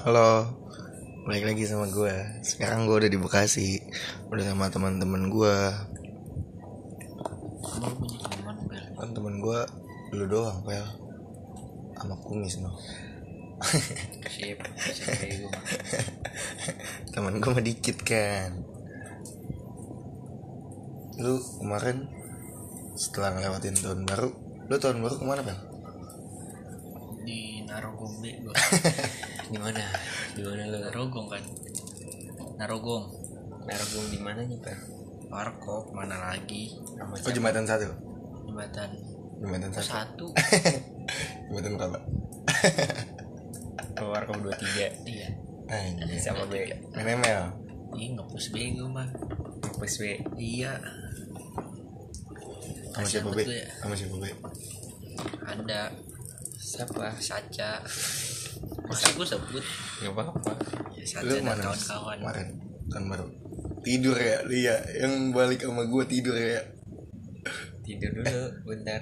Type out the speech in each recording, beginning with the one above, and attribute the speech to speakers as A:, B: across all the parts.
A: Halo, balik lagi sama gue. Sekarang gue udah di Bekasi, udah sama teman-teman gue. Kan teman gue lu doang, pel. Sama kumis no.
B: Sip,
A: teman gue mah dikit kan. Lu kemarin setelah ngelewatin tahun baru, lu tahun baru ke mana
B: pel? Narogong B gue
C: di mana? Di mana lu?
B: Narogong kan? Narogong.
C: Narogong di mana nih per
B: Warkop mana lagi?
C: Sama
A: Oh jembatan satu,
B: Jembatan
A: jembatan satu,
B: satu.
A: Jembatan berapa?
C: warkop dua tiga.
B: Iya.
A: Anjir.
C: siapa be?
A: Main ML.
B: Ih ngepus bego mah.
C: Ngepus be?
B: Iya.
A: Sama siapa be?
B: gue ya.
A: Sama siapa be?
B: Ada
C: siapa
B: Saca Masa gue sebut
C: nggak apa apa
B: ya,
A: Lu
B: Saca dan kawan-kawan
A: Kemarin tahun baru. Tidur ya, lu ya. Yang balik sama gue tidur ya.
C: tidur dulu bentar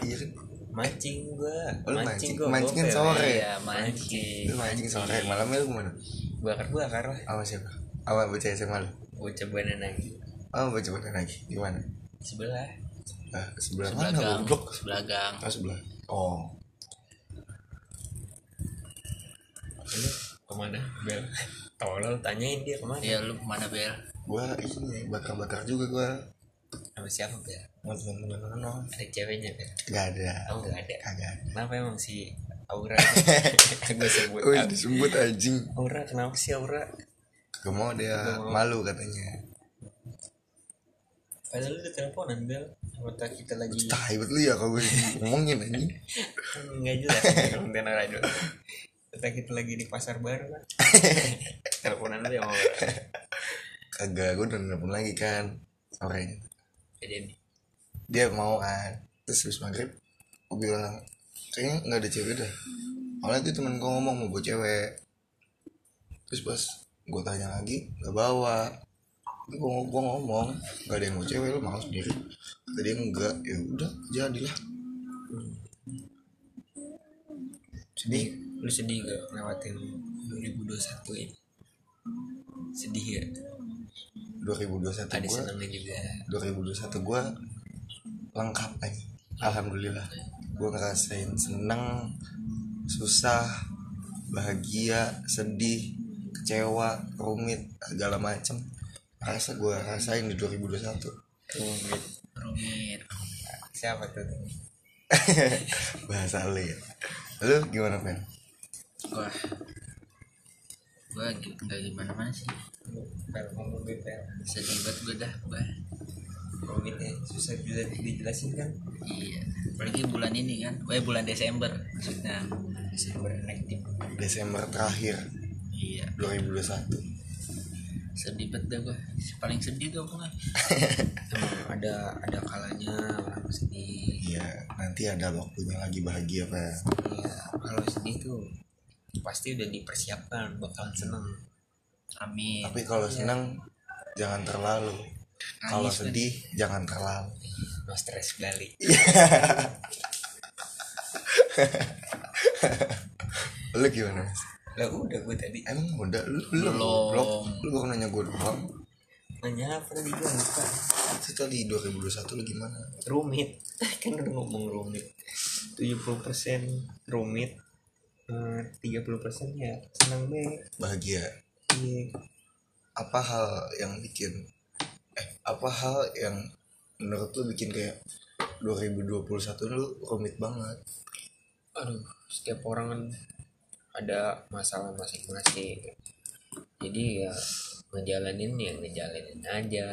A: Iya kan?
C: mancing gua
A: Oh, mancing. Mancing kan
C: gopel,
A: sore.
C: ya.
B: Mancing
A: Lu mancing sore, malamnya lu ke mana?
C: bakar bakar lah
A: Sama siapa? Sama baca SMA lu?
C: gua coba lagi
A: Oh, baca mana lagi? Di mana?
C: sebelah
A: Ah, sebelah
B: Sebelah
A: mana?
B: gang
A: Goblok.
B: Sebelah gang
A: Oh, sebelah. Oh.
C: Lu ke mana bel tolol tanyain dia ke mana
B: Ya lu ke mana Bel?
A: Gua ini bakar-bakar juga gua.
C: sama siapa bel
A: Sama teman-teman no.
C: ada ceweknya bel
A: Gak ada.
C: oh nggak ada
A: Kagak ada.
C: kenapa emang si Aura gue sebut
A: Wih, disebut anjing.
C: Aura kenapa sih Aura
A: Gak mau dia
C: Gak mau.
A: malu katanya.
C: Padahal lu udah teleponan Bel tak kita lagi
A: Tai lu ya kalau gue ngomongin anjing.
C: kan Nggak jelas konten radio Kita kita lagi di pasar baru kan Teleponan lu ya sama Aura
A: Kagak, gue udah nelfon lagi kan sorenya.
C: Jadi
A: dia mau kan terus habis maghrib gue bilang kayaknya nggak ada cewek dah awalnya tuh temen gue ngomong mau bawa cewek. Terus pas gue tanya lagi nggak bawa. Gue gue ngomong nggak ada yang mau cewek lo mau sendiri. Kata dia enggak ya udah jadilah.
C: Sedih Lu sedih gak ngelewatin 2021 ini? Sedih ya
A: 2021
C: Ada senangnya juga.
A: 2021 gue lengkap aja alhamdulillah. Gue ngerasain seneng susah bahagia sedih kecewa rumit segala macem. Rasa gue rasain di 2021
C: Rumit
B: Rumit.
C: Siapa tuh?
A: Bahasa lu ya. Lu gimana pen
B: Wah Gue gak gimana mana sih. Sedih banget gue dah Gue
C: Rumit ya Susah juga dijelasin kan?
B: Iya. Apalagi bulan ini kan Eh bulan Desember Maksudnya.
C: Desember aktif
A: Desember terakhir.
B: Iya.
A: 2021
B: Sedih banget dah gue Paling sedih tuh gue
C: Emang ada ada kalanya orang sedih.
A: Iya nanti ada waktunya lagi bahagia pen
C: Iya, kalau sedih tuh pasti udah dipersiapkan bakalan seneng.
B: Amin
A: tapi kalau seneng jangan terlalu kalau sedih jangan terlalu
C: No stres balik.
A: lu gimana Mas?
C: Lah udah gue tadi
A: Emang udah lu belum
B: Belum.
A: Lu baru nanya gue doang.
C: nanya apa tadi gue lupa.
A: Itu tadi 2021 lu gimana?
C: Rumit. kan udah ngomong rumit. 70% rumit. Eh, 30% ya senang be.
A: Bahagia.
C: Iya.
A: Apa hal yang bikin eh apa hal yang menurut lu bikin kayak 2021 lu rumit banget?
C: Aduh, setiap orang kan ada masalah masing-masing. Jadi ya ngejalanin ya ngejalanin aja.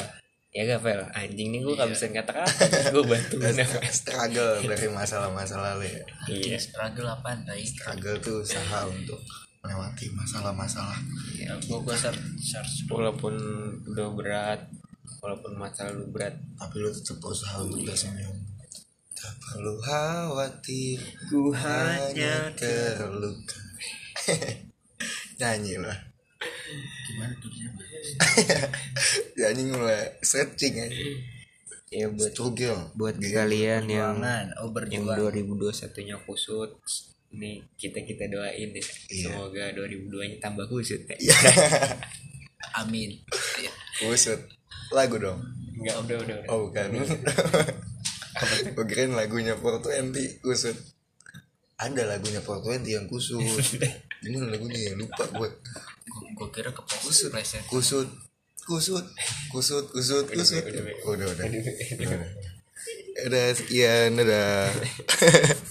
C: Ya gak Fel? Anjing nih gue gak
B: Iya.
C: bisa kata-kata Gue bantuin
A: Struggle dari masalah-masalah lu ya.
C: Iya
B: Struggle apaan tadi
A: Struggle tuh usaha untuk melewati masalah-masalah.
B: Ya gue gue search, search
C: walaupun udah berat walaupun masalah lu berat
A: Tapi lu tetap berusaha untuk tersenyum. Tak perlu khawatir,
C: ku
A: hanya terluka. Nyanyi lah.
B: Gimana tulisnya Bel?
A: Nyanyi mulai searching aja.
C: ya buat
A: Struggle.
C: buat
A: Iya.
C: kalian yang
B: Oh
C: yang
B: berjuang
C: 2021 nya kusut ini kita kita doain ya
A: Iya.
C: semoga 2002 nya tambah kusut ya
B: amin Iya.
A: kusut lagu dong
C: enggak udah udah udah
A: oh bukan gue kirain lagunya 420 kusut ada lagunya 420 yang kusut ini lagunya yang lupa gue
B: gue kira ke preset
A: kusut. Kusut. Kusut kusut kusut.
C: udah,
A: udah. Udah udah. Udah sekian dadah